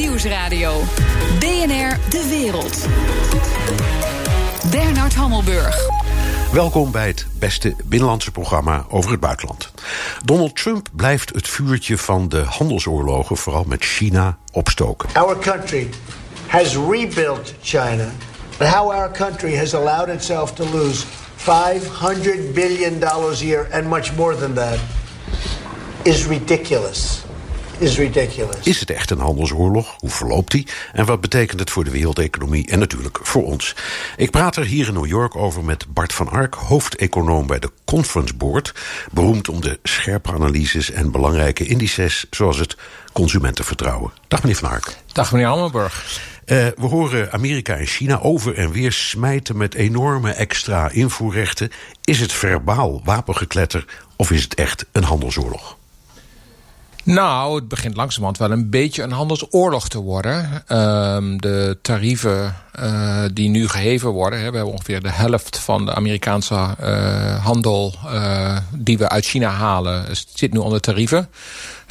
Nieuwsradio. BNR De Wereld. Bernard Hammelburg. Welkom bij het beste binnenlandse programma over het buitenland. Donald Trump blijft het vuurtje van de handelsoorlogen, vooral met China, opstoken. Our country has rebuilt China, but how our country has allowed itself to lose 500 billion dollars a year and much more than that is ridiculous. Is ridiculous. Is het echt een handelsoorlog? Hoe verloopt die? En wat betekent het voor de wereldeconomie en natuurlijk voor ons? Ik praat er hier in New York over met Bart van Ark, hoofdeconoom bij de Conference Board. Beroemd om de scherpe analyses en belangrijke indices zoals het consumentenvertrouwen. Dag meneer Van Ark. Dag meneer Hammelburg. Uh, we horen Amerika en China over en weer smijten met enorme extra invoerrechten. Is het verbaal wapengekletter of is het echt een handelsoorlog? Nou, het begint langzamerhand wel een beetje een handelsoorlog te worden. Uh, de tarieven uh, die nu geheven worden... Hè, we hebben ongeveer de helft van de Amerikaanse uh, handel... die we uit China halen, zit nu onder tarieven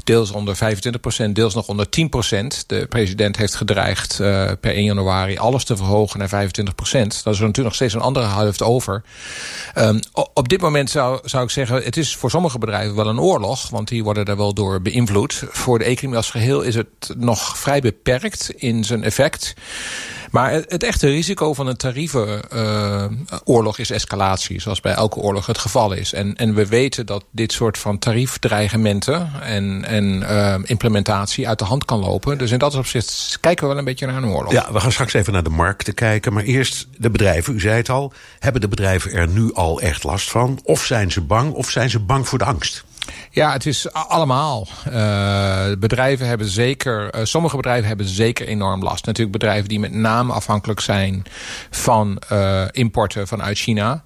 deels onder 25%, deels nog onder 10%. De president heeft gedreigd uh, per 1 januari alles te verhogen naar 25%. Dat is er natuurlijk nog steeds een andere helft over. Um, op dit moment zou, zou ik zeggen, het is voor sommige bedrijven wel een oorlog, want die worden daar wel door beïnvloed. Voor de economie als geheel is het nog vrij beperkt in zijn effect. Maar het echte risico van een tarievenoorlog uh, is escalatie. Zoals bij elke oorlog het geval is. En, en we weten dat dit soort van tariefdreigementen en, en uh, implementatie uit de hand kan lopen. Dus in dat opzicht kijken we wel een beetje naar een oorlog. Ja, we gaan straks even naar de markten kijken. Maar eerst de bedrijven, u zei het al. Hebben de bedrijven er nu al echt last van? Of zijn ze bang, of zijn ze bang voor de angst? Ja, het is allemaal. Uh, bedrijven hebben zeker, uh, sommige bedrijven hebben zeker enorm last. Natuurlijk bedrijven die met name afhankelijk zijn van uh, importen vanuit China.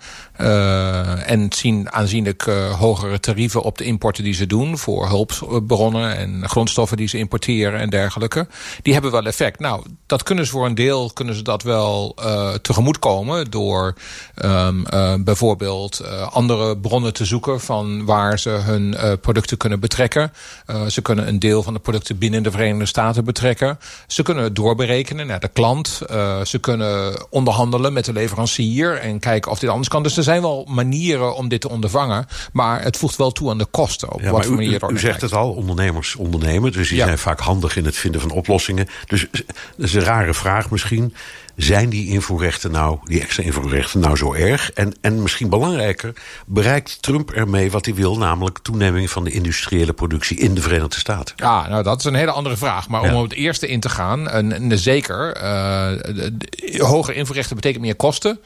en zien aanzienlijk hogere tarieven op de importen die ze doen voor hulpbronnen en grondstoffen die ze importeren en dergelijke. Die hebben wel effect. Nou, dat kunnen ze voor een deel kunnen ze dat wel tegemoetkomen door um, bijvoorbeeld andere bronnen te zoeken van waar ze hun producten kunnen betrekken. Uh, ze kunnen een deel van de producten binnen de Verenigde Staten betrekken. Ze kunnen doorberekenen naar de klant. Uh, ze kunnen onderhandelen met de leverancier en kijken of dit anders kan. Dus er zijn wel manieren om dit te ondervangen. Maar het voegt wel toe aan de kosten. Op ja, wat voor manier u, u zegt het al, ondernemers ondernemen. Dus die ja. zijn vaak handig in het vinden van oplossingen. Dus dat is een rare vraag misschien. Zijn die invoerrechten nou, die extra invoerrechten nou zo erg? En, en misschien belangrijker, bereikt Trump ermee wat hij wil, namelijk toeneming van de industriële productie in de Verenigde Staten? Ja, nou dat is een hele andere vraag. Maar om op het eerste in te gaan, en, en zeker, uh, hoge invoerrechten betekent meer kosten.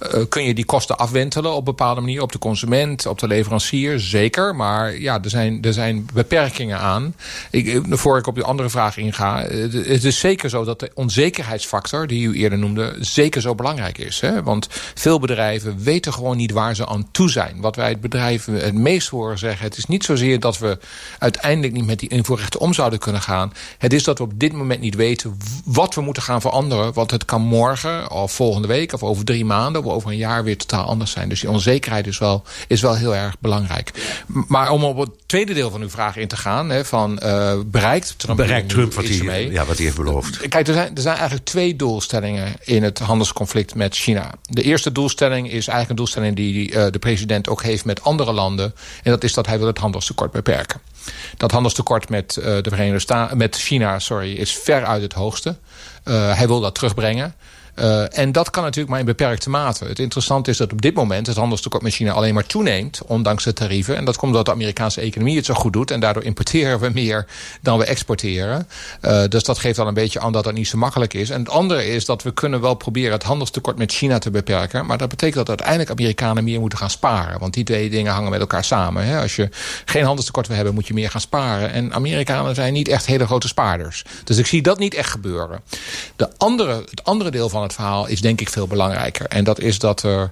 Uh, kun je die kosten afwentelen op bepaalde manier op de consument, op de leverancier? Zeker, maar ja, er zijn, er zijn beperkingen aan. Ik, voor ik op de andere vraag inga, het is zeker zo dat de onzekerheidsfactor, die u eerder noemde, zeker zo belangrijk is. Hè? Want veel bedrijven weten gewoon niet waar ze aan toe zijn. Wat wij het bedrijf het meest horen zeggen, het is niet zozeer dat we uiteindelijk niet met die invoerrechten om zouden kunnen gaan. Het is dat we op dit moment niet weten wat we moeten gaan veranderen. Want het kan morgen of volgende week of over drie maanden over een jaar weer totaal anders zijn. Dus die onzekerheid is wel, is wel heel erg belangrijk. Maar om op het tweede deel van uw vraag in te gaan... Hè, van uh, bereikt Trump, bereikt Trump wat, hij, mee? Ja, wat hij heeft beloofd? Kijk, er zijn, er zijn eigenlijk twee doelstellingen... in het handelsconflict met China. De eerste doelstelling is eigenlijk een doelstelling... die uh, de president ook heeft met andere landen. En dat is dat hij wil het handelstekort beperken. Dat handelstekort met, uh, de Verenigde Staten, met China sorry, is ver uit het hoogste. Uh, hij wil dat terugbrengen. Uh, en dat kan natuurlijk maar in beperkte mate. Het interessante is dat op dit moment het handelstekort met China alleen maar toeneemt. Ondanks de tarieven. En dat komt omdat de Amerikaanse economie het zo goed doet. En daardoor importeren we meer dan we exporteren. Uh, dus dat geeft al een beetje aan dat dat niet zo makkelijk is. En het andere is dat we kunnen wel proberen het handelstekort met China te beperken. Maar dat betekent dat uiteindelijk Amerikanen meer moeten gaan sparen. Want die twee dingen hangen met elkaar samen. Hè? Als je geen handelstekort wil hebben, moet je meer gaan sparen. En Amerikanen zijn niet echt hele grote spaarders. Dus ik zie dat niet echt gebeuren. De andere, het andere deel van het verhaal is denk ik veel belangrijker. En dat is dat er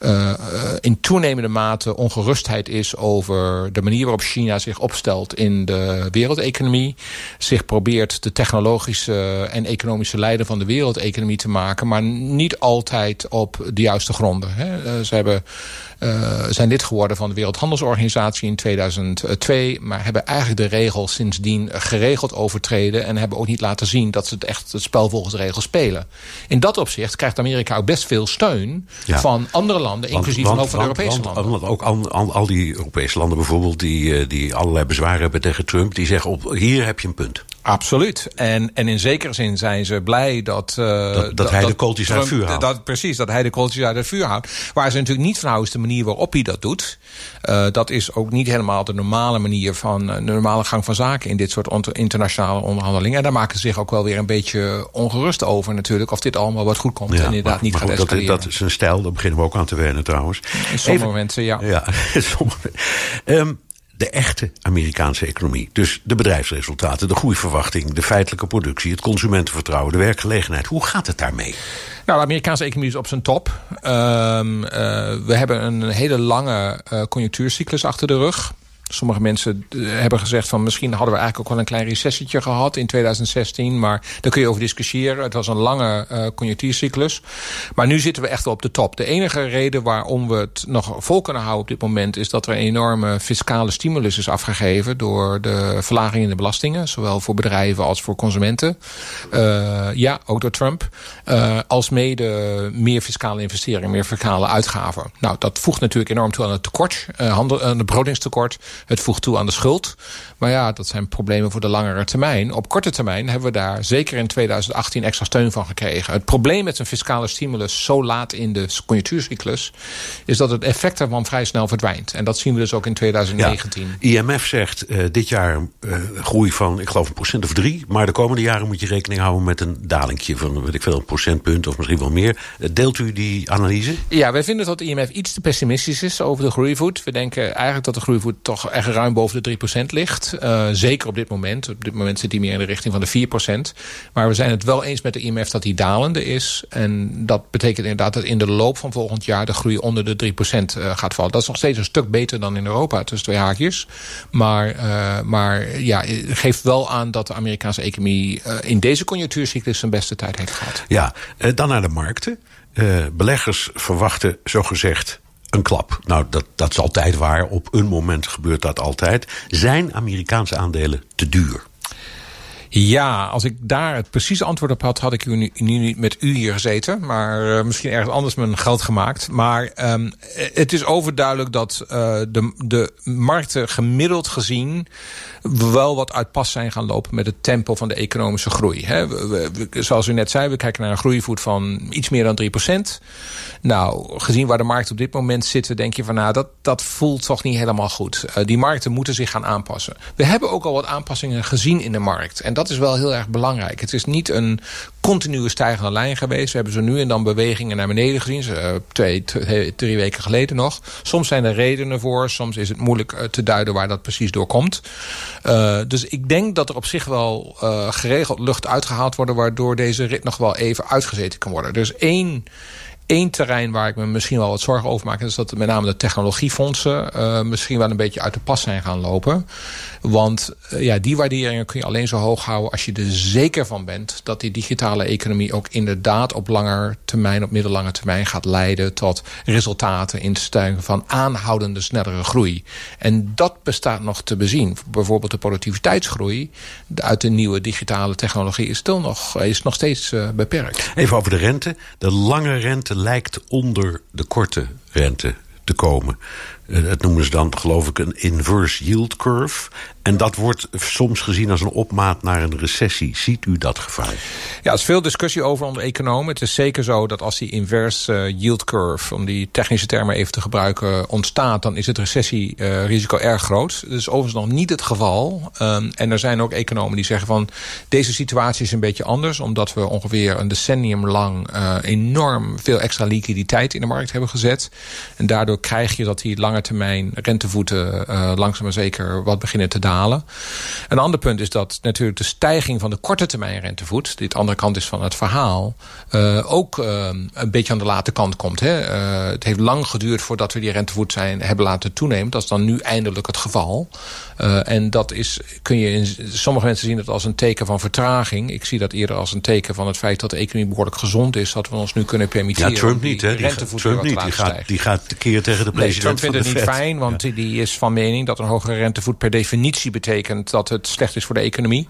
uh, in toenemende mate ongerustheid is over de manier waarop China zich opstelt in de wereldeconomie. Zich probeert de technologische en economische leider van de wereldeconomie te maken, maar niet altijd op de juiste gronden. Hè. ze hebben uh, zijn lid geworden van de Wereldhandelsorganisatie in 2002. Maar hebben eigenlijk de regels sindsdien geregeld overtreden. En hebben ook niet laten zien dat ze het echt het spel volgens de regels spelen. In dat opzicht krijgt Amerika ook best veel steun van andere landen. Inclusief want, ook van want, Europese want, landen. Want ook al, al, al, die Europese landen bijvoorbeeld die, eh, die allerlei bezwaren hebben tegen Trump. Die zeggen op hier heb je een punt. Absoluut. En, en in zekere zin zijn ze blij dat... Uh, dat, dat, hij de kooltjes uit het vuur haalt. Dat, precies, dat hij de kooltjes uit het vuur houdt. Waar ze natuurlijk niet van houden is de manier waarop hij dat doet. Uh, dat is ook niet helemaal de normale manier van... de normale gang van zaken in dit soort internationale onderhandelingen. En daar maken ze zich ook wel weer een beetje ongerust over natuurlijk. Of dit allemaal wat goed komt ja, en inderdaad maar, niet maar gaat goed, dat, is een stijl, daar beginnen we ook aan te wennen trouwens. In sommige Even, momenten, ja. Ja, sommige... Um, de echte Amerikaanse economie. Dus de bedrijfsresultaten, de groeiverwachting, de feitelijke productie, het consumentenvertrouwen, de werkgelegenheid. Hoe gaat het daarmee? Nou, de Amerikaanse economie is op zijn top. Um, uh, we hebben een hele lange uh, conjunctuurcyclus achter de rug. Sommige mensen eh, hebben gezegd van misschien hadden we eigenlijk ook wel een klein recessietje gehad in 2016. Maar daar kun je over discussiëren. Het was een lange uh, conjunctuurcyclus. Maar nu zitten we echt op de top. De enige reden waarom we het nog vol kunnen houden op dit moment... is dat er een enorme fiscale stimulus is afgegeven... door de verlaging in de belastingen. Zowel voor bedrijven als voor consumenten. Uh, ja, ook door Trump. Uh, als mede meer fiscale investeringen, meer fiscale uitgaven. Nou, dat voegt natuurlijk enorm toe aan het tekort. Handel, aan het begrotingstekort. Het voegt toe aan de schuld. Maar ja, dat zijn problemen voor de langere termijn. Op korte termijn hebben we daar zeker in 2018 extra steun van gekregen. Het probleem met een fiscale stimulus zo laat in de conjunctuurcyclus... is dat het effect ervan vrij snel verdwijnt. En dat zien we dus ook in 2019. Ja, IMF zegt uh, dit jaar uh, groei van, ik geloof, een procent of drie. Maar de komende jaren moet je rekening houden met een dalingje van, weet ik veel, een procentpunt of misschien wel meer. Uh, deelt u die analyse? Ja, wij vinden dat de IMF iets te pessimistisch is over de groeivoet. We denken eigenlijk dat de groeivoet toch echt ruim boven de 3% ligt. Uh, zeker op dit moment. Op dit moment zit hij meer in de richting van de 4%. Maar we zijn het wel eens met de IMF dat hij dalende is. En dat betekent inderdaad dat in de loop van volgend jaar... de groei onder de 3% uh, gaat vallen. Dat is nog steeds een stuk beter dan in Europa, tussen twee haakjes. Maar, uh, maar ja, geeft wel aan dat de Amerikaanse economie... in deze conjunctuurcyclus zijn beste tijd heeft gehad. Ja, dan naar de markten. beleggers verwachten zogezegd een klap. Nou, dat, dat is altijd waar. Op een moment gebeurt dat altijd. Zijn Amerikaanse aandelen te duur? Ja, als ik daar het precieze antwoord op had... had ik nu, nu niet met u hier gezeten. Maar uh, misschien ergens anders mijn geld gemaakt. Maar um, het is overduidelijk dat uh, de, de markten gemiddeld gezien... wel wat uit pas zijn gaan lopen met het tempo van de economische groei. Zoals u net zei, we kijken naar een groeivoet van iets meer dan 3% Nou, gezien waar de markten op dit moment zitten... denk je van nou, dat, dat voelt toch niet helemaal goed. Uh, die markten moeten zich gaan aanpassen. We hebben ook al wat aanpassingen gezien in de markt. En dat is wel heel erg belangrijk. Het is niet een continue stijgende lijn geweest. We hebben zo nu en dan bewegingen naar beneden gezien. Uh, twee, drie weken geleden nog. Soms zijn er redenen voor. Soms is het moeilijk uh, te duiden waar dat precies door komt. Uh, dus ik denk dat er op zich wel geregeld lucht uitgehaald wordt... waardoor deze rit nog wel even uitgezeten kan worden. Dus één terrein waar ik me misschien wel wat zorgen over maak... is dat met name de technologiefondsen misschien wel een beetje uit de pas zijn gaan lopen. Want uh, ja, die waarderingen kun je alleen zo hoog houden... als je er zeker van bent dat die digitale economie ook inderdaad... op langer termijn, op middellange termijn gaat leiden... tot resultaten in stijgen van aanhoudende snellere groei. En dat bestaat nog te bezien. Bijvoorbeeld de productiviteitsgroei uit de nieuwe digitale technologie... is, still nog, is nog steeds uh, beperkt. Even over de rente. De lange rente lijkt onder de korte rente te komen. Dat noemen ze dan, geloof ik, een inverse yield curve. En dat wordt soms gezien als een opmaat naar een recessie. Ziet u dat gevaar? Ja, er is veel discussie over onder economen. Het is zeker zo dat als die inverse uh, yield curve... om die technische termen even te gebruiken, ontstaat... dan is het recessierisico erg groot. Dat is overigens nog niet het geval. Um, en er zijn ook economen die zeggen van... deze situatie is een beetje anders... omdat we ongeveer een decennium lang... Uh, enorm veel extra liquiditeit in de markt hebben gezet. En daardoor krijg je dat die lange termijn rentevoeten uh, langzaam maar zeker wat beginnen te dalen. Een ander punt is dat natuurlijk de stijging van de korte termijn rentevoet, die de andere kant is van het verhaal, uh, ook uh, een beetje aan de late kant komt. Hè? het heeft lang geduurd voordat we die rentevoet zijn, hebben laten toenemen. Dat is dan nu eindelijk het geval. En dat is, kun je in sommige mensen zien het als een teken van vertraging. Ik zie dat eerder als een teken van het feit dat de economie behoorlijk gezond is. Dat we ons nu kunnen permitteren. Ja, Trump niet, hè? Die, Trump niet. Die gaat, die gaat keer tegen de president nee, Trump vindt het niet fijn, want die is van mening dat een hogere rentevoet per definitie betekent dat het slecht is voor de economie.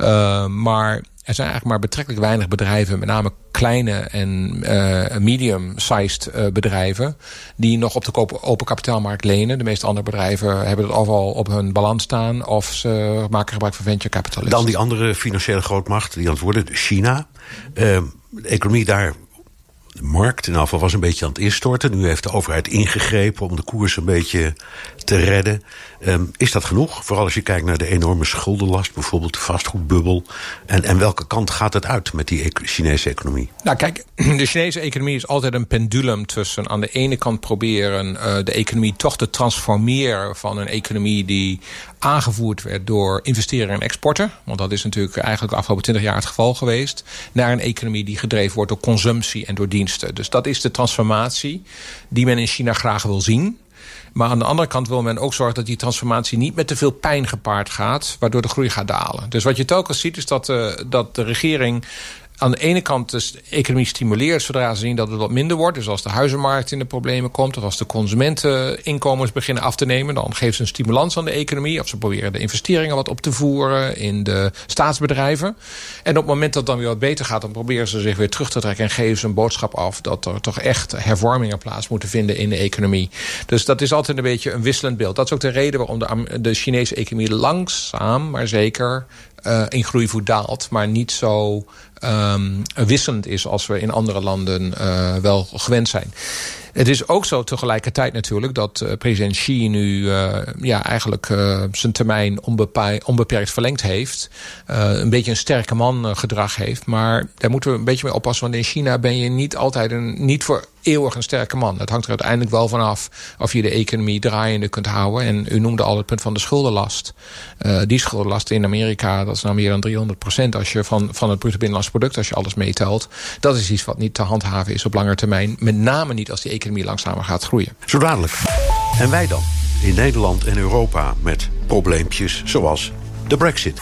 Uh, maar er zijn eigenlijk maar betrekkelijk weinig bedrijven, met name kleine en uh, medium-sized uh, bedrijven, die nog op de open kapitaalmarkt lenen. De meeste andere bedrijven hebben het al op hun balans staan of ze maken gebruik van venture capitalisten. Dan die andere financiële grootmacht die antwoorden, China. Uh, de economie daar de markt in afval was een beetje aan het instorten. Nu heeft de overheid ingegrepen om de koers een beetje te redden. Um, is dat genoeg? Vooral als je kijkt naar de enorme schuldenlast, bijvoorbeeld de vastgoedbubbel. En, en welke kant gaat het uit met die Chinese economie? Nou, kijk, de Chinese economie is altijd een pendulum tussen aan de ene kant proberen uh, de economie toch te transformeren van een economie die aangevoerd werd door investeren en exporten. Want dat is natuurlijk eigenlijk de afgelopen 20 jaar het geval geweest. Naar een economie die gedreven wordt door consumptie en door diensten. Dus dat is de transformatie die men in China graag wil zien. Maar aan de andere kant wil men ook zorgen dat die transformatie niet met te veel pijn gepaard gaat, waardoor de groei gaat dalen. Dus wat je telkens ziet is dat, uh, dat de regering aan de ene kant de economie stimuleert zodra ze zien dat het wat minder wordt. Dus als de huizenmarkt in de problemen komt... of als de consumenteninkomens beginnen af te nemen... dan geeft ze een stimulans aan de economie. Of ze proberen de investeringen wat op te voeren in de staatsbedrijven. En op het moment dat het dan weer wat beter gaat... dan proberen ze zich weer terug te trekken en geven ze een boodschap af... dat er toch echt hervormingen plaats moeten vinden in de economie. Dus dat is altijd een beetje een wisselend beeld. Dat is ook de reden waarom de, Chinese economie langzaam, maar zeker uh, in groeivoet daalt. Maar niet zo um, wisselend is als we in andere landen uh, wel gewend zijn. Het is ook zo tegelijkertijd natuurlijk dat uh, president Xi nu uh, ja, eigenlijk zijn termijn onbeperkt verlengd heeft. een beetje een sterke man gedrag heeft. Maar daar moeten we een beetje mee oppassen. Want in China ben je niet altijd een, niet voor eeuwig een sterke man. Het hangt er uiteindelijk wel vanaf of je de economie draaiende kunt houden. En u noemde al het punt van de schuldenlast. Die schuldenlast in Amerika, dat is nou meer dan 300 procent... als je van, van het bruto binnenlands product, als je alles meetelt. Dat is iets wat niet te handhaven is op lange termijn. Met name niet als die economie langzamer gaat groeien. Zo dadelijk. En wij dan? In Nederland en Europa met probleempjes zoals de brexit.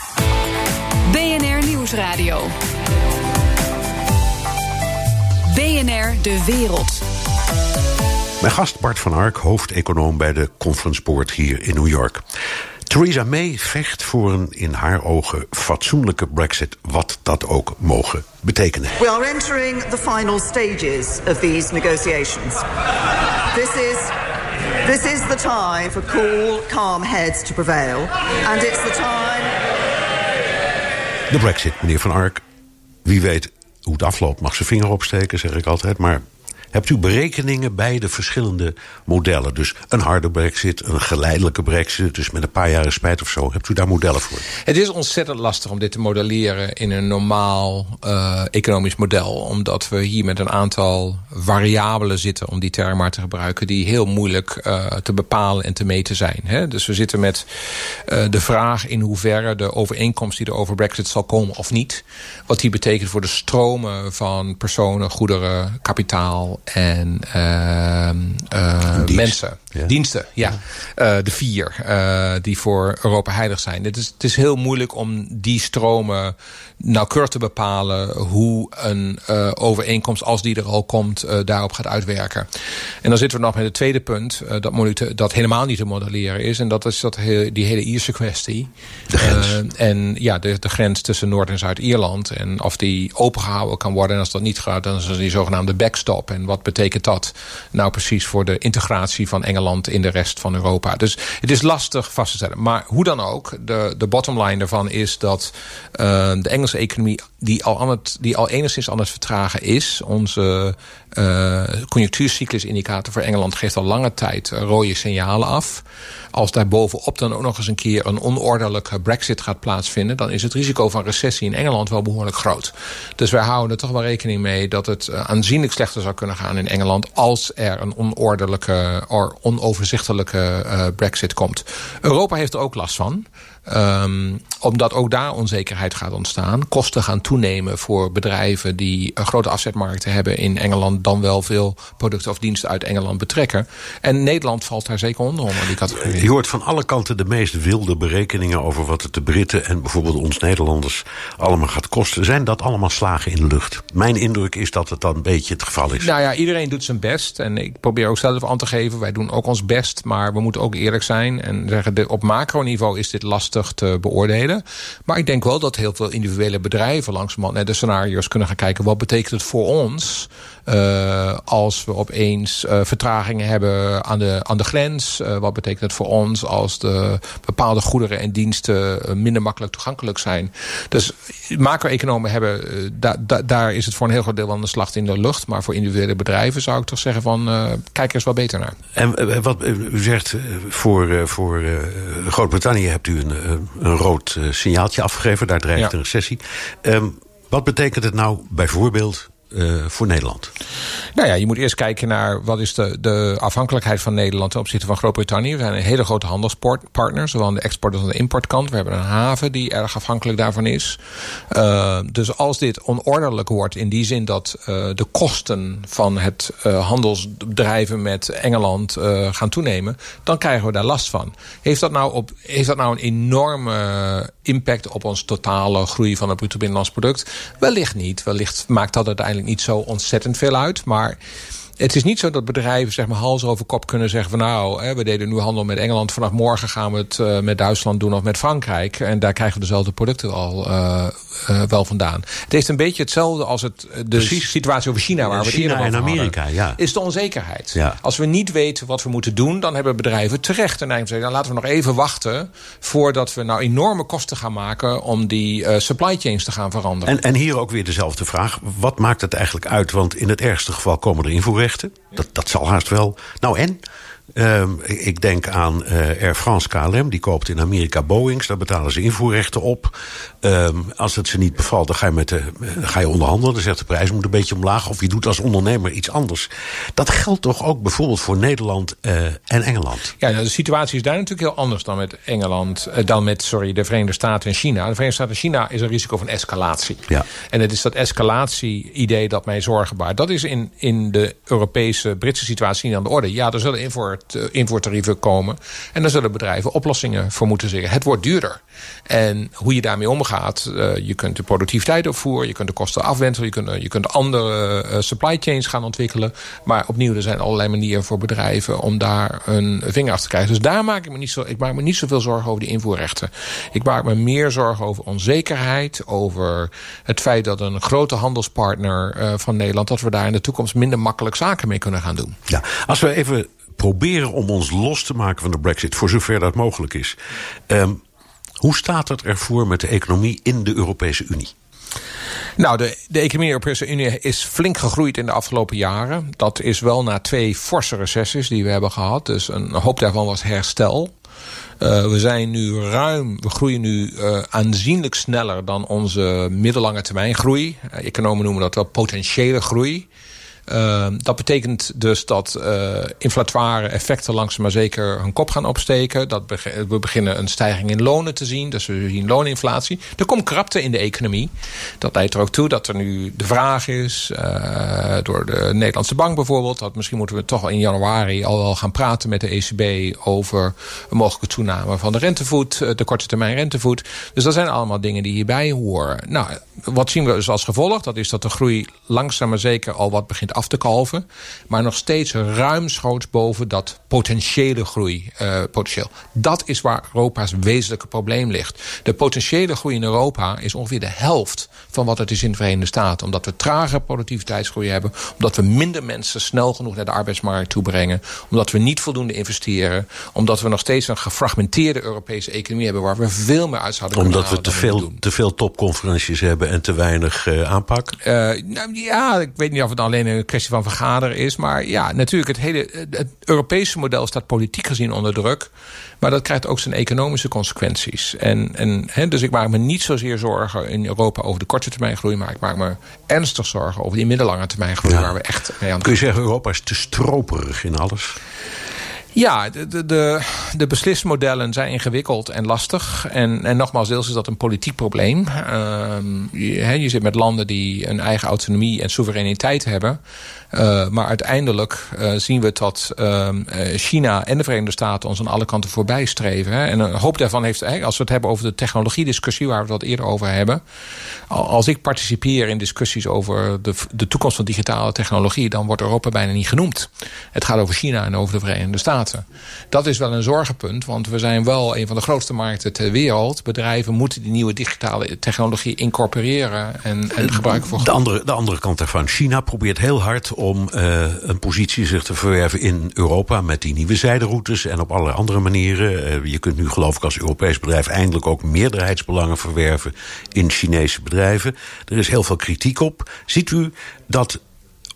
BNR Nieuwsradio. BNR De Wereld. Mijn gast Bart van Ark, hoofdeconoom bij de Conference Board hier in New York. Theresa May vecht voor een in haar ogen fatsoenlijke brexit, wat dat ook mogen betekenen. We are entering the final stages of these negotiations. This is This is the time for cool, calm heads to prevail. And it's the time. De Brexit, meneer Van Ark. Wie weet hoe het afloopt, mag zijn vinger opsteken, zeg ik altijd. Maar hebt u berekeningen bij de verschillende modellen? Dus een harde brexit, een geleidelijke brexit... dus met een paar jaren spijt of zo. Hebt u daar modellen voor? Het is ontzettend lastig om dit te modelleren... in een normaal uh, economisch model. Omdat we hier met een aantal variabelen zitten... om die term maar te gebruiken... die heel moeilijk uh, te bepalen en te meten zijn. Hè? Dus we zitten met uh, de vraag in hoeverre de overeenkomst... die er over brexit zal komen of niet... wat die betekent voor de stromen van personen, goederen, kapitaal en uh, mensen. Diensten, ja. Uh, de vier uh, die voor Europa heilig zijn. Het is, het is heel moeilijk om die stromen nauwkeurig te bepalen... hoe een uh, overeenkomst, als die er al komt, daarop gaat uitwerken. En dan zitten we nog met het tweede punt... dat, dat helemaal niet te modelleren is. En dat is dat die hele Ierse kwestie. De grens. en ja, de, de grens tussen Noord- en Zuid-Ierland. En of die opengehouden kan worden. En als dat niet gaat, dan is er die zogenaamde backstop. En wat betekent dat nou precies voor de integratie van Engeland in de rest van Europa? Dus het is lastig vast te stellen. Maar hoe dan ook, de, de bottom line daarvan is dat uh, de Engelse economie die al, aan die al enigszins aan het vertragen is. Onze uh, conjunctuurcyclusindicator voor Engeland geeft al lange tijd rode signalen af. Als daar bovenop dan ook nog eens een keer een onordelijke brexit gaat plaatsvinden... dan is het risico van recessie in Engeland wel behoorlijk groot. Dus wij houden er toch wel rekening mee dat het aanzienlijk slechter zou kunnen gaan in Engeland... als er een onordelijke, of onoverzichtelijke uh, brexit komt. Europa heeft er ook last van. Um, omdat ook daar onzekerheid gaat ontstaan. Kosten gaan toenemen voor bedrijven die grote afzetmarkten hebben in Engeland. Dan wel veel producten of diensten uit Engeland betrekken. En Nederland valt daar zeker onder, onder die categorie. Je hoort van alle kanten de meest wilde berekeningen over wat het de Britten en bijvoorbeeld ons Nederlanders allemaal gaat kosten. Zijn dat allemaal slagen in de lucht? Mijn indruk is dat het dan een beetje het geval is. Nou ja, iedereen doet zijn best. En ik probeer ook zelf aan te geven. Wij doen ook ons best. Maar we moeten ook eerlijk zijn. En zeggen, op macroniveau is dit lastig te beoordelen. Maar ik denk wel dat heel veel individuele bedrijven langzamerhand naar de scenario's kunnen gaan kijken. Wat betekent het voor ons uh, als we opeens uh, vertragingen hebben aan de, aan de grens? Uh, wat betekent het voor ons als de bepaalde goederen en diensten minder makkelijk toegankelijk zijn? Dus macro-economen hebben, da, da, daar is het voor een heel groot deel van de slag in de lucht. Maar voor individuele bedrijven zou ik toch zeggen van kijk er eens wat beter naar. En wat u zegt, voor, voor Groot-Brittannië hebt u een, een rood signaaltje afgegeven. Daar dreigt ja. een recessie. Um, wat betekent het nou bijvoorbeeld uh, voor Nederland? Nou ja, je moet eerst kijken naar wat is de, de afhankelijkheid van Nederland ten opzichte van Groot-Brittannië. We zijn een hele grote handelspartner, zowel aan de export- als aan de importkant. We hebben een haven die erg afhankelijk daarvan is. Uh, dus als dit onordelijk wordt in die zin dat uh, de kosten van het handelsdrijven met Engeland gaan toenemen, dan krijgen we daar last van. Heeft dat nou, op, heeft dat nou een enorme impact op ons totale groei van het bruto binnenlands product? Wellicht niet. Wellicht maakt dat uiteindelijk niet zo ontzettend veel uit. Maar het is niet zo dat bedrijven zeg maar, hals over kop kunnen zeggen van nou, hè, we deden nu handel met Engeland, vanaf morgen gaan we het uh, met Duitsland doen of met Frankrijk. En daar krijgen we dezelfde producten al uh, uh, wel vandaan. Het heeft een beetje hetzelfde als het, de Precies. situatie over China waar we China het eerder en Amerika, hadden, ja. Is de onzekerheid. Ja. Als we niet weten wat we moeten doen, dan hebben bedrijven terecht en zeggen, dan laten we nog even wachten voordat we nou enorme kosten gaan maken om die supply chains te gaan veranderen. En, en hier ook weer dezelfde vraag. Wat maakt het eigenlijk uit? Want in het ergste geval komen er invoer dat, dat zal haast wel. Nou en? Um, ik denk aan uh, Air France KLM. Die koopt in Amerika Boeings. Daar betalen ze invoerrechten op. Um, als het ze niet bevalt, dan ga je, met de, ga je onderhandelen. Dan zegt de prijs moet een beetje omlaag. Of je doet als ondernemer iets anders. Dat geldt toch ook bijvoorbeeld voor Nederland uh, en Engeland? Ja, de situatie is daar natuurlijk heel anders dan met Engeland. Uh, dan met sorry, de Verenigde Staten en China. De Verenigde Staten en China is een risico van escalatie. Ja. En het is dat escalatie-idee dat mij zorgen baart. Dat is in, in de Europese, Britse situatie niet aan de orde. Ja, er zullen invoert, invoertarieven komen. En daar zullen bedrijven oplossingen voor moeten zeggen. Het wordt duurder. En hoe je daarmee omgaat, uh, je kunt de productiviteit opvoeren, je kunt de kosten afwentelen, je kunt, je kunt andere supply chains gaan ontwikkelen. Maar opnieuw, er zijn allerlei manieren voor bedrijven om daar een vinger af te krijgen. Dus daar maak ik me niet zo, ik maak me niet zoveel zorgen over die invoerrechten. Ik maak me meer zorgen over onzekerheid, over het feit dat een grote handelspartner van Nederland, dat we daar in de toekomst minder makkelijk zaken mee kunnen gaan doen. Ja, als we even proberen om ons los te maken van de brexit, voor zover dat mogelijk is. Um, hoe staat het ervoor met de economie in de Europese Unie? Nou, de, de economie in de Europese Unie is flink gegroeid in de afgelopen jaren. Dat is wel na twee forse recessies die we hebben gehad. Dus een hoop daarvan was herstel. Uh, we zijn nu ruim, we groeien nu uh, aanzienlijk sneller dan onze middellange termijn groei. Uh, economen noemen dat wel potentiële groei. Uh, dat betekent dus dat uh, inflatoire effecten langzaam maar zeker hun kop gaan opsteken. Dat we beginnen een stijging in lonen te zien. Dus we zien looninflatie. Er komt krapte in de economie. Dat leidt er ook toe dat er nu de vraag is, uh, door de Nederlandse bank bijvoorbeeld, dat misschien moeten we toch in januari al wel gaan praten met de ECB over een mogelijke toename van de rentevoet, de korte termijn rentevoet. Dus dat zijn allemaal dingen die hierbij horen. Nou, wat zien we dus als gevolg? Dat is dat de groei langzaam maar zeker al wat begint af te kalven. Maar nog steeds ruimschoots boven dat potentiële groei. Uh, potentieel. Dat is waar Europa's wezenlijke probleem ligt. De potentiële groei in Europa is ongeveer de helft van wat het is in de Verenigde Staten. Omdat we trage productiviteitsgroei hebben. Omdat we minder mensen snel genoeg naar de arbeidsmarkt toe brengen. Omdat we niet voldoende investeren. Omdat we nog steeds een gefragmenteerde Europese economie hebben. Waar we veel meer uit zouden omdat kunnen Omdat we te veel, te veel topconferenties hebben en te weinig aanpak? nou, ja, ik weet niet of het alleen een kwestie van vergaderen is. Maar ja, natuurlijk, het hele het Europese model staat politiek gezien onder druk. Maar dat krijgt ook zijn economische consequenties. En, en, dus ik maak me niet zozeer zorgen in Europa over de korte termijn groei. Maar ik maak me ernstig zorgen over die middellange termijn groei. Waar we echt mee aan Kun je zeggen, Europa is te stroperig in alles? Ja, de, de, de beslismodellen zijn ingewikkeld en lastig. En, en nogmaals, deels is dat een politiek probleem. Ehm, je, je, zit met landen die een eigen autonomie en soevereiniteit hebben. Uh, maar uiteindelijk uh, zien we dat uh, China en de Verenigde Staten ons aan alle kanten voorbij streven. En een hoop daarvan heeft, als we het hebben over de technologiediscussie waar we het eerder over hebben. Als ik participeer in discussies over de, de toekomst van digitale technologie, dan wordt Europa bijna niet genoemd. Het gaat over China en over de Verenigde Staten. Dat is wel een zorgenpunt, want we zijn wel een van de grootste markten ter wereld. Bedrijven moeten die nieuwe digitale technologie incorporeren en, en gebruiken voor. De andere, de andere kant daarvan, China probeert heel hard om uh, een positie zich te verwerven in Europa met die nieuwe zijderoutes en op allerlei andere manieren. Uh, je kunt nu geloof ik als Europees bedrijf eindelijk ook meerderheidsbelangen verwerven in Chinese bedrijven. Er is heel veel kritiek op. Ziet u dat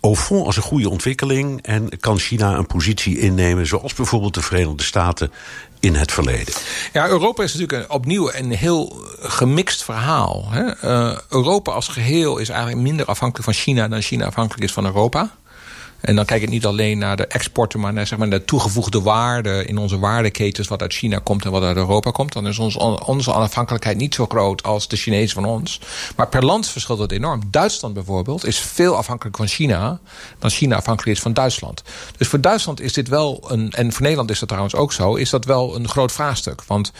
au fond als een goede ontwikkeling en kan China een positie innemen zoals bijvoorbeeld de Verenigde Staten in het verleden. Ja, Europa is natuurlijk opnieuw een heel gemixt verhaal. Hè? Uh, Europa als geheel is eigenlijk minder afhankelijk van China dan China afhankelijk is van Europa. En dan kijk ik niet alleen naar de exporten, maar naar zeg maar, de toegevoegde waarde in onze waardeketens, wat uit China komt en wat uit Europa komt. Dan is ons, onze onafhankelijkheid niet zo groot als de Chinezen van ons. Maar per land verschilt het enorm. Duitsland bijvoorbeeld is veel afhankelijk van China dan China afhankelijk is van Duitsland. Dus voor Duitsland is dit wel een, en voor Nederland is dat trouwens ook zo, is dat wel een groot vraagstuk. Want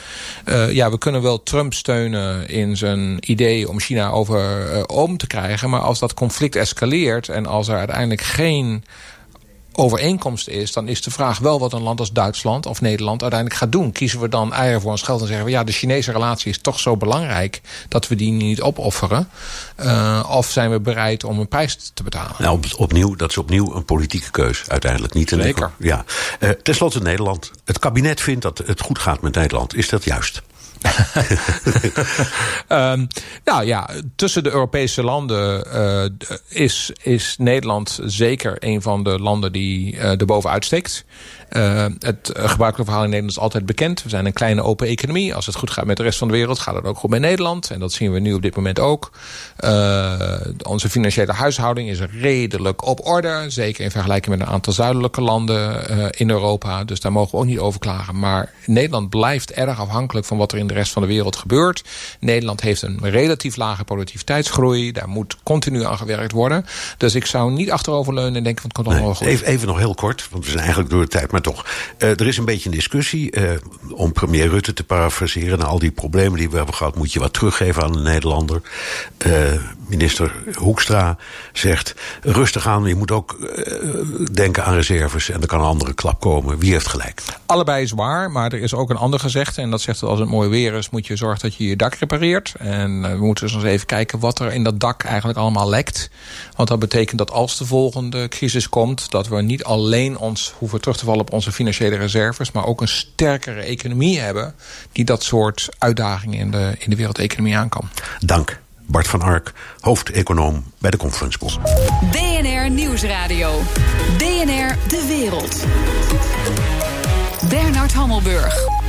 uh, ja, we kunnen wel Trump steunen in zijn idee om China over uh, om te krijgen, maar als dat conflict escaleert en als er uiteindelijk geen overeenkomst is... dan is de vraag wel wat een land als Duitsland of Nederland uiteindelijk gaat doen. Kiezen we dan eieren voor ons geld en zeggen we... ja, de Chinese relatie is toch zo belangrijk dat we die niet opofferen? Uh, of zijn we bereid om een prijs te betalen? Nou, op, opnieuw, dat is opnieuw een politieke keus uiteindelijk. Niet een Zeker. Ja. Uh, ten slotte Nederland. Het kabinet vindt dat het goed gaat met Nederland. Is dat juist? Um, nou ja, tussen de Europese landen uh, is, is Nederland zeker een van de landen die uh, er bovenuit steekt. Uh, het gebruikelijke verhaal in Nederland is altijd bekend. We zijn een kleine open economie. Als het goed gaat met de rest van de wereld, gaat het ook goed met Nederland. En dat zien we nu op dit moment ook. Uh, onze financiële huishouding is redelijk op orde. Zeker in vergelijking met een aantal zuidelijke landen uh, in Europa. Dus daar mogen we ook niet over klagen. Maar Nederland blijft erg afhankelijk van wat er in de rest van de wereld gebeurt. Nederland heeft een relatief lage productiviteitsgroei. Daar moet continu aan gewerkt worden. Dus ik zou niet achteroverleunen en denken van het komt allemaal nee, goed. Even, even nog heel kort, want we zijn eigenlijk door de tijd. Maar toch, uh, er is een beetje een discussie. Uh, om premier Rutte te parafraseren. Na al die problemen die we hebben gehad, moet je wat teruggeven aan de Nederlander. Uh, minister Hoekstra zegt: rustig aan, je moet ook denken aan reserves. En er kan een andere klap komen. Wie heeft gelijk? Allebei is waar, maar er is ook een ander gezegd. En dat zegt dat als het mooi weer is, moet je zorgen dat je je dak repareert. En we moeten dus eens even kijken wat er in dat dak eigenlijk allemaal lekt. Want dat betekent dat als de volgende crisis komt, dat we niet alleen ons hoeven terug te vallen op onze financiële reserves, maar ook een sterkere economie hebben die dat soort uitdagingen in de, in de wereldeconomie aan kan. Dank. Bart van Ark, hoofdeconoom bij de Conference Board. BNR Nieuwsradio. BNR De Wereld. Bernard Hammelburg.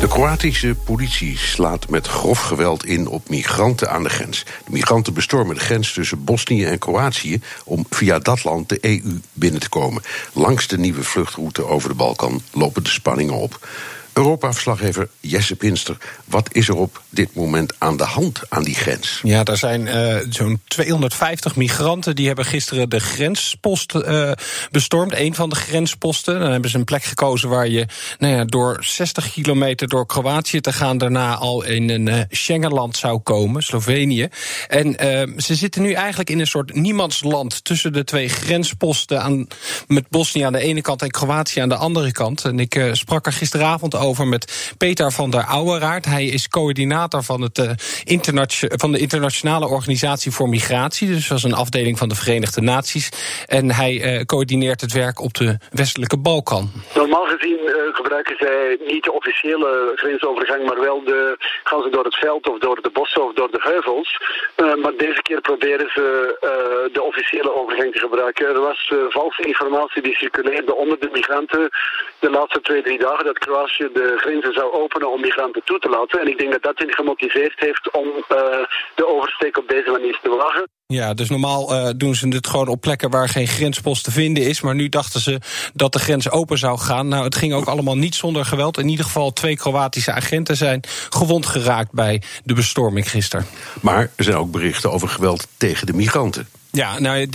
De Kroatische politie slaat met grof geweld in op migranten aan de grens. De migranten bestormen de grens tussen Bosnië en Kroatië om via dat land de EU binnen te komen. Langs de nieuwe vluchtroute over de Balkan lopen de spanningen op. Europa-verslaggever Jesse Pinster. Wat is er op dit moment aan de hand aan die grens? Ja, er zijn uh, zo'n 250 migranten die hebben gisteren de grenspost uh, bestormd. Een van de grensposten. Dan hebben ze een plek gekozen waar je nou ja, door 60 kilometer door Kroatië te gaan... daarna al in een uh, Schengenland zou komen, Slovenië. En ze zitten nu eigenlijk in een soort niemandsland... tussen de twee grensposten aan, met Bosnië aan de ene kant en Kroatië aan de andere kant. En ik sprak er gisteravond over met Peter van der Ouweraard. Hij is coördinator van, het, uh, van de Internationale Organisatie voor Migratie. Dus dat is een afdeling van de Verenigde Naties. En hij uh, coördineert het werk op de westelijke Balkan. Normaal gezien uh, gebruiken zij niet de officiële grensovergang, maar wel de, gaan ze door het veld of door de bossen of door de heuvels. maar deze keer proberen ze de officiële overgang te gebruiken. Er was valse informatie die circuleerde onder de migranten de laatste twee, drie dagen dat Kroatië de grenzen zou openen om migranten toe te laten. En ik denk dat dat hen gemotiveerd heeft om uh, de oversteek op deze manier te wagen. Ja, dus normaal uh, doen ze het gewoon op plekken waar geen grenspost te vinden is. Maar nu dachten ze dat de grens open zou gaan. Nou, het ging ook allemaal niet zonder geweld. In ieder geval twee Kroatische agenten zijn gewond geraakt bij de bestorming gisteren. Maar er zijn ook berichten over geweld tegen de migranten. Ja, nou,